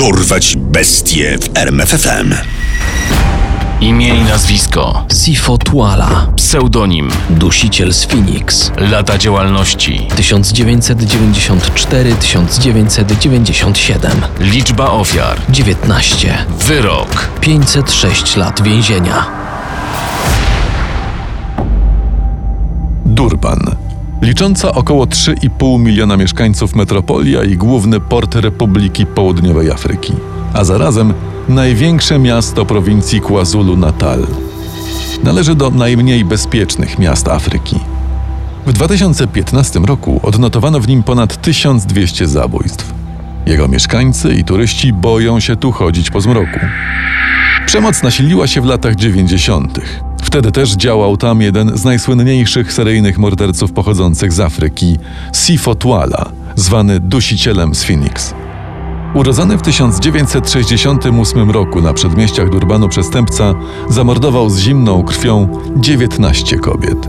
Dorwać bestie w RMFFM. Imię i nazwisko. Sifo Tuala, Pseudonim. dusiciel z Phoenix. Lata działalności. 1994-1997. Liczba ofiar. 19. Wyrok. 506 lat więzienia. Durban. Licząca około 3,5 miliona mieszkańców metropolia i główny port Republiki Południowej Afryki, a zarazem największe miasto prowincji KwaZulu-Natal. Należy do najmniej bezpiecznych miast Afryki. W 2015 roku odnotowano w nim ponad 1200 zabójstw. Jego mieszkańcy i turyści boją się tu chodzić po zmroku. Przemoc nasiliła się w latach 90. Wtedy też działał tam jeden z najsłynniejszych seryjnych morderców pochodzących z Afryki, Sifo Tuala, zwany dusicielem z Phoenix. Urodzony w 1968 roku na przedmieściach Durbanu przestępca zamordował z zimną krwią 19 kobiet.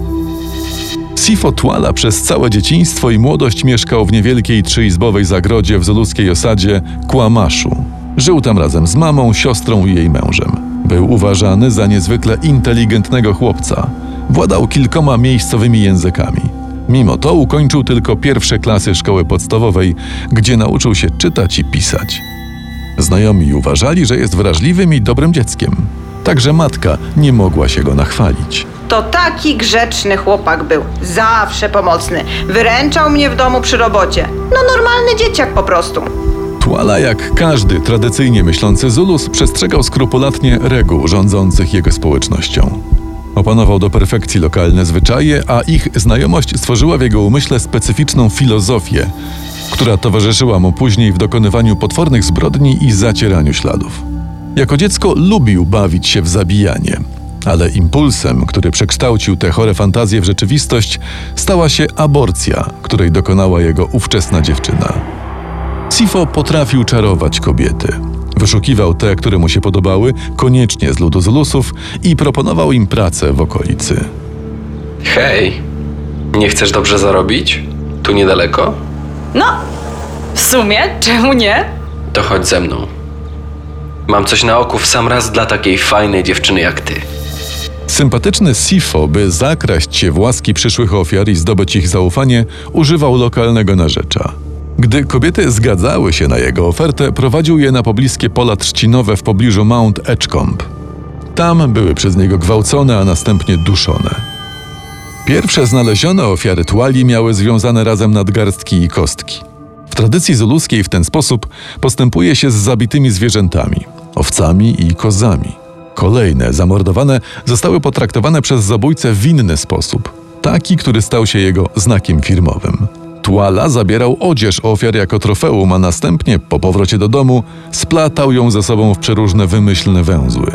Sifo Tuala przez całe dzieciństwo i młodość mieszkał w niewielkiej trzyizbowej zagrodzie w zuluskiej osadzie Kłamaszu. Żył tam razem z mamą, siostrą i jej mężem. Był uważany za niezwykle inteligentnego chłopca. Władał kilkoma miejscowymi językami. Mimo to ukończył tylko pierwsze klasy szkoły podstawowej, gdzie nauczył się czytać i pisać. Znajomi uważali, że jest wrażliwym i dobrym dzieckiem. Także matka nie mogła się go nachwalić. To taki grzeczny chłopak był. Zawsze pomocny. Wyręczał mnie w domu przy robocie. No normalny dzieciak po prostu. Tuala, jak każdy tradycyjnie myślący Zulus, przestrzegał skrupulatnie reguł rządzących jego społecznością. Opanował do perfekcji lokalne zwyczaje, a ich znajomość stworzyła w jego umyśle specyficzną filozofię, która towarzyszyła mu później w dokonywaniu potwornych zbrodni i zacieraniu śladów. Jako dziecko lubił bawić się w zabijanie, ale impulsem, który przekształcił te chore fantazje w rzeczywistość, stała się aborcja, której dokonała jego ówczesna dziewczyna. Sifo potrafił czarować kobiety. Wyszukiwał te, które mu się podobały, koniecznie z ludu Zulusów i proponował im pracę w okolicy. Hej, nie chcesz dobrze zarobić? Tu niedaleko? No, w sumie, czemu nie? To chodź ze mną. Mam coś na oku w sam raz dla takiej fajnej dziewczyny jak ty. Sympatyczny Sifo, by zakraść się w łaski przyszłych ofiar i zdobyć ich zaufanie, używał lokalnego narzecza. Gdy kobiety zgadzały się na jego ofertę, prowadził je na pobliskie pola trzcinowe w pobliżu Mount Edgecombe. Tam były przez niego gwałcone, a następnie duszone. Pierwsze znalezione ofiary tuali miały związane razem nadgarstki i kostki. W tradycji zuluskiej w ten sposób postępuje się z zabitymi zwierzętami, owcami i kozami. Kolejne, zamordowane, zostały potraktowane przez zabójcę w inny sposób, taki, który stał się jego znakiem firmowym. Tuala zabierał odzież ofiar jako trofeum, a następnie, po powrocie do domu, splatał ją ze sobą w przeróżne wymyślne węzły.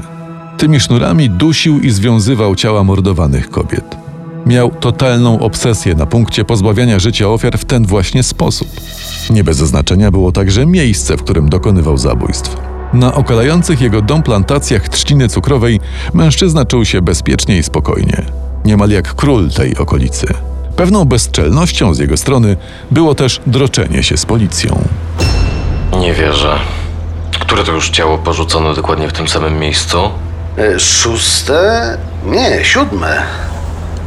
Tymi sznurami dusił i związywał ciała mordowanych kobiet. Miał totalną obsesję na punkcie pozbawiania życia ofiar w ten właśnie sposób. Nie bez znaczenia było także miejsce, w którym dokonywał zabójstw. Na okalających jego dom plantacjach trzciny cukrowej mężczyzna czuł się bezpiecznie i spokojnie, niemal jak król tej okolicy. Pewną bezczelnością z jego strony było też droczenie się z policją. Nie wierzę. Które to już ciało porzucono dokładnie w tym samym miejscu? E, Szóste? Nie, siódme.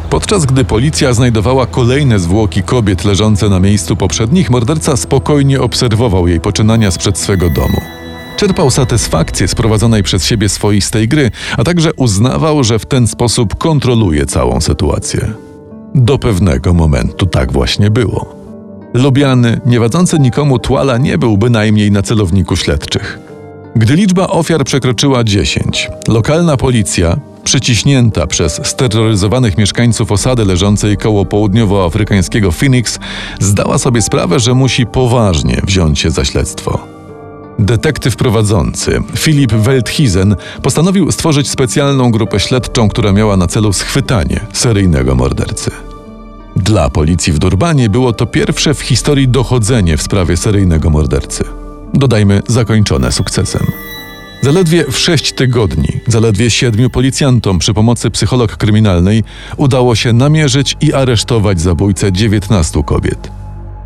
Podczas gdy policja znajdowała kolejne zwłoki kobiet leżące na miejscu poprzednich, morderca spokojnie obserwował jej poczynania sprzed swego domu. Czerpał satysfakcję z prowadzonej przez siebie swoistej gry, a także uznawał, że w ten sposób kontroluje całą sytuację. Do pewnego momentu tak właśnie było. Lubiany, nie wadzący nikomu Tuala nie był bynajmniej na celowniku śledczych. Gdy liczba ofiar przekroczyła 10, lokalna policja, przyciśnięta przez steroryzowanych mieszkańców osady leżącej koło południowoafrykańskiego Phoenix, zdała sobie sprawę, że musi poważnie wziąć się za śledztwo. Detektyw prowadzący, Filip Welthizen, postanowił stworzyć specjalną grupę śledczą, która miała na celu schwytanie seryjnego mordercy. Dla policji w Durbanie było to pierwsze w historii dochodzenie w sprawie seryjnego mordercy. Dodajmy, zakończone sukcesem. Zaledwie w sześć tygodni, zaledwie siedmiu policjantom przy pomocy psycholog kryminalnej udało się namierzyć i aresztować zabójcę 19 kobiet.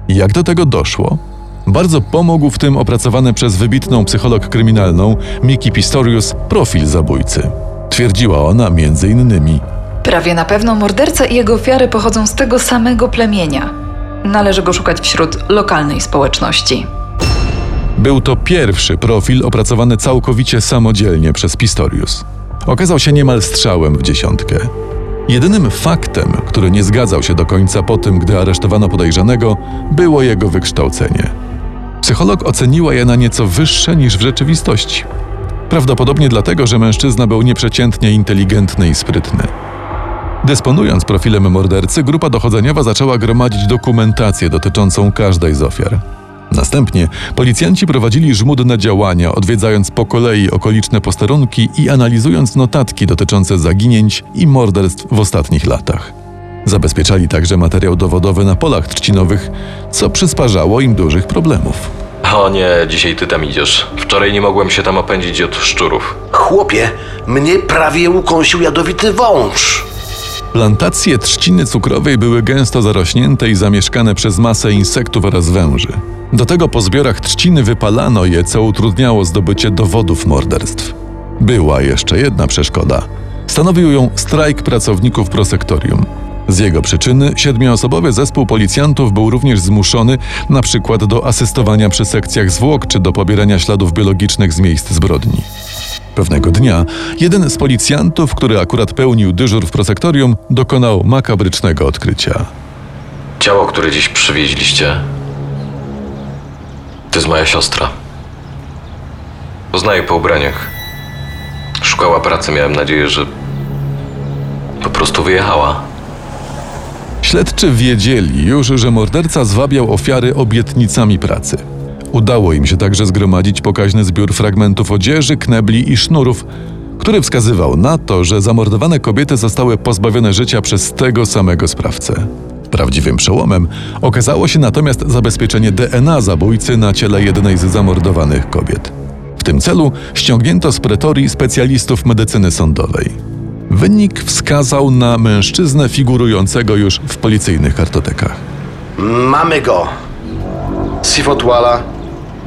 Jak do tego doszło? Bardzo pomógł w tym opracowany przez wybitną psycholog kryminalną Miki Pistorius profil zabójcy. Twierdziła ona między innymi Prawie na pewno morderca i jego ofiary pochodzą z tego samego plemienia. Należy go szukać wśród lokalnej społeczności. Był to pierwszy profil opracowany całkowicie samodzielnie przez Pistorius. Okazał się niemal strzałem w dziesiątkę. Jedynym faktem, który nie zgadzał się do końca po tym, gdy aresztowano podejrzanego, było jego wykształcenie. Psycholog oceniła je na nieco wyższe niż w rzeczywistości. Prawdopodobnie dlatego, że mężczyzna był nieprzeciętnie inteligentny i sprytny. Dysponując profilem mordercy, grupa dochodzeniowa zaczęła gromadzić dokumentację dotyczącą każdej z ofiar. Następnie policjanci prowadzili żmudne działania, odwiedzając po kolei okoliczne posterunki i analizując notatki dotyczące zaginięć i morderstw w ostatnich latach. Zabezpieczali także materiał dowodowy na polach trzcinowych, co przysparzało im dużych problemów. O nie, dzisiaj ty tam idziesz. Wczoraj nie mogłem się tam opędzić od szczurów. Chłopie, mnie prawie ukąsił jadowity wąż. Plantacje trzciny cukrowej były gęsto zarośnięte i zamieszkane przez masę insektów oraz węży. Do tego po zbiorach trzciny wypalano je, co utrudniało zdobycie dowodów morderstw. Była jeszcze jedna przeszkoda. Stanowił ją strajk pracowników prosektorium. Z jego przyczyny siedmioosobowy zespół policjantów był również zmuszony na przykład do asystowania przy sekcjach zwłok czy do pobierania śladów biologicznych z miejsc zbrodni. Pewnego dnia jeden z policjantów, który akurat pełnił dyżur w prosektorium, dokonał makabrycznego odkrycia. Ciało, które dziś przywieźliście, to jest moja siostra. Poznaję po ubraniach. Szukała pracy, miałem nadzieję, że po prostu wyjechała. Śledczy wiedzieli już, że morderca zwabiał ofiary obietnicami pracy. Udało im się także zgromadzić pokaźny zbiór fragmentów odzieży, knebli i sznurów, który wskazywał na to, że zamordowane kobiety zostały pozbawione życia przez tego samego sprawcę. Prawdziwym przełomem okazało się natomiast zabezpieczenie DNA zabójcy na ciele jednej z zamordowanych kobiet. W tym celu ściągnięto z pretorii specjalistów medycyny sądowej. Wynik wskazał na mężczyznę figurującego już w policyjnych kartotekach. Mamy go. Sifotwala,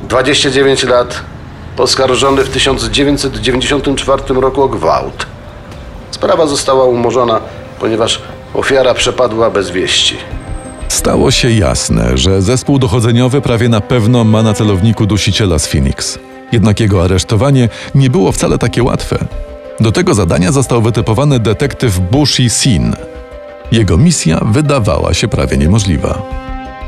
29 lat, poskarżony w 1994 roku o gwałt. Sprawa została umorzona, ponieważ ofiara przepadła bez wieści. Stało się jasne, że zespół dochodzeniowy prawie na pewno ma na celowniku dusiciela z Phoenix. Jednak jego aresztowanie nie było wcale takie łatwe. Do tego zadania został wytypowany detektyw Bushi Sin. Jego misja wydawała się prawie niemożliwa.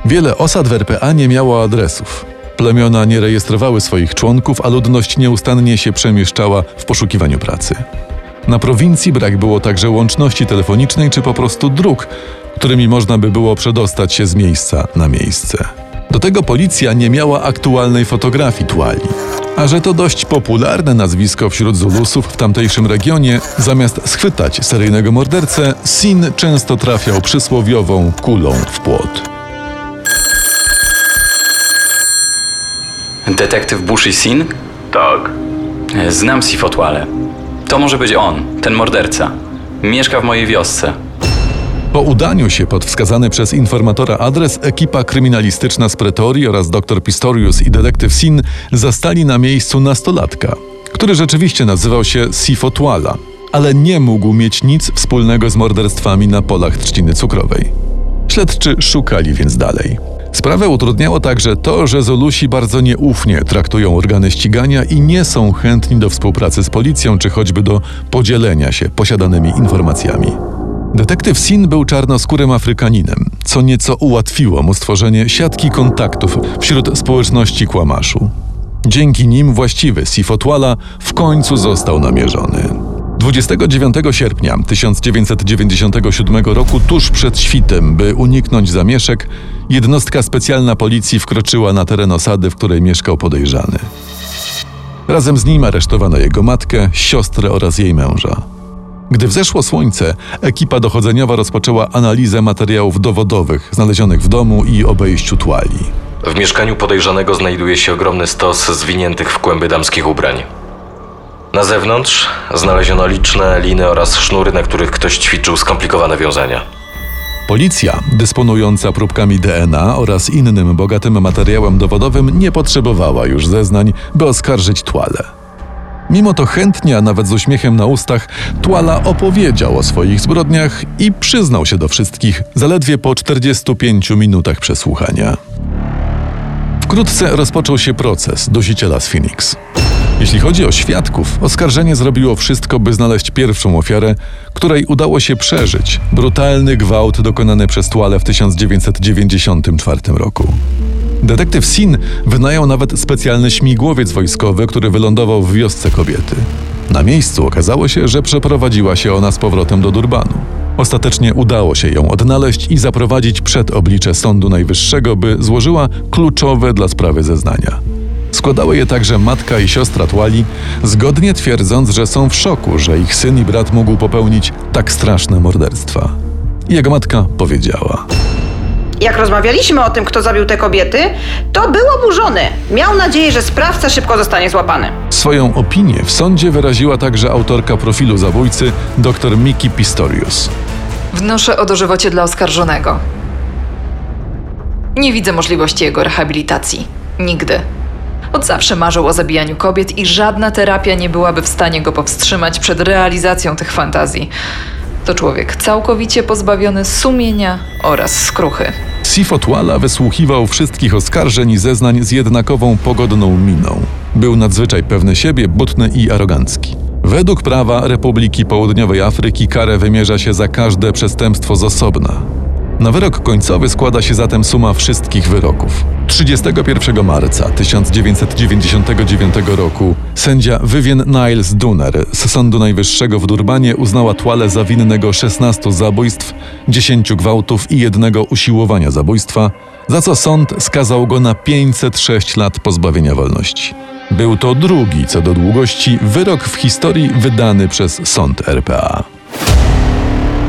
Wiele osad w RPA nie miało adresów. Plemiona nie rejestrowały swoich członków, a ludność nieustannie się przemieszczała w poszukiwaniu pracy. Na prowincji brak było także łączności telefonicznej czy po prostu dróg, którymi można by było przedostać się z miejsca na miejsce. Do tego policja nie miała aktualnej fotografii Tuali. A że to dość popularne nazwisko wśród Zulusów w tamtejszym regionie, zamiast schwytać seryjnego mordercę, Sin często trafiał przysłowiową kulą w płot. Detektyw Bushi Sin? Tak. Znam Sifotwale. To może być on, ten morderca. Mieszka w mojej wiosce. Po udaniu się pod wskazany przez informatora adres, ekipa kryminalistyczna z Pretorii oraz dr Pistorius i detektyw Sin zastali na miejscu nastolatka, który rzeczywiście nazywał się Sifotwala, ale nie mógł mieć nic wspólnego z morderstwami na polach trzciny cukrowej. Śledczy szukali więc dalej. Sprawę utrudniało także to, że Zolusi bardzo nieufnie traktują organy ścigania i nie są chętni do współpracy z policją czy choćby do podzielenia się posiadanymi informacjami. Detektyw Sin był czarnoskórym Afrykaninem, co nieco ułatwiło mu stworzenie siatki kontaktów wśród społeczności Kłamaszu. Dzięki nim właściwy Sifotwala w końcu został namierzony. 29 sierpnia 1997 roku, tuż przed świtem, by uniknąć zamieszek, jednostka specjalna policji wkroczyła na teren osady, w której mieszkał podejrzany. Razem z nim aresztowano jego matkę, siostrę oraz jej męża. Gdy wzeszło słońce, ekipa dochodzeniowa rozpoczęła analizę materiałów dowodowych znalezionych w domu i obejściu tuali. W mieszkaniu podejrzanego znajduje się ogromny stos zwiniętych w kłęby damskich ubrań. Na zewnątrz znaleziono liczne liny oraz sznury, na których ktoś ćwiczył skomplikowane wiązania. Policja, dysponująca próbkami DNA oraz innym bogatym materiałem dowodowym, nie potrzebowała już zeznań, by oskarżyć Tuale. Mimo to chętnie, a nawet z uśmiechem na ustach, Tuala opowiedział o swoich zbrodniach i przyznał się do wszystkich zaledwie po 45 minutach przesłuchania. Wkrótce rozpoczął się proces dusiciela z Phoenix. Jeśli chodzi o świadków, oskarżenie zrobiło wszystko, by znaleźć pierwszą ofiarę, której udało się przeżyć brutalny gwałt dokonany przez Tuale w 1994 roku. Detektyw Sin wynajął nawet specjalny śmigłowiec wojskowy, który wylądował w wiosce kobiety. Na miejscu okazało się, że przeprowadziła się ona z powrotem do Durbanu. Ostatecznie udało się ją odnaleźć i zaprowadzić przed oblicze Sądu Najwyższego, by złożyła kluczowe dla sprawy zeznania. Składały je także matka i siostra Tuali, zgodnie twierdząc, że są w szoku, że ich syn i brat mógł popełnić tak straszne morderstwa. Jego matka powiedziała: Jak rozmawialiśmy o tym, kto zabił te kobiety, to był oburzony. Miał nadzieję, że sprawca szybko zostanie złapany. Swoją opinię w sądzie wyraziła także autorka profilu zabójcy dr Miki Pistorius. Wnoszę o dożywocie dla oskarżonego. Nie widzę możliwości jego rehabilitacji. Nigdy. Od zawsze marzył o zabijaniu kobiet i żadna terapia nie byłaby w stanie go powstrzymać przed realizacją tych fantazji. To człowiek całkowicie pozbawiony sumienia oraz skruchy. Sifo Tuala wysłuchiwał wszystkich oskarżeń i zeznań z jednakową pogodną miną. Był nadzwyczaj pewny siebie, butny i arogancki. Według prawa Republiki Południowej Afryki karę wymierza się za każde przestępstwo z osobna. Na wyrok końcowy składa się zatem suma wszystkich wyroków. 31 marca 1999 roku sędzia Vivian Niles Dunner z Sądu Najwyższego w Durbanie uznała Tuale za winnego 16 zabójstw, 10 gwałtów i jednego usiłowania zabójstwa, za co sąd skazał go na 506 lat pozbawienia wolności. Był to drugi co do długości wyrok w historii wydany przez sąd RPA.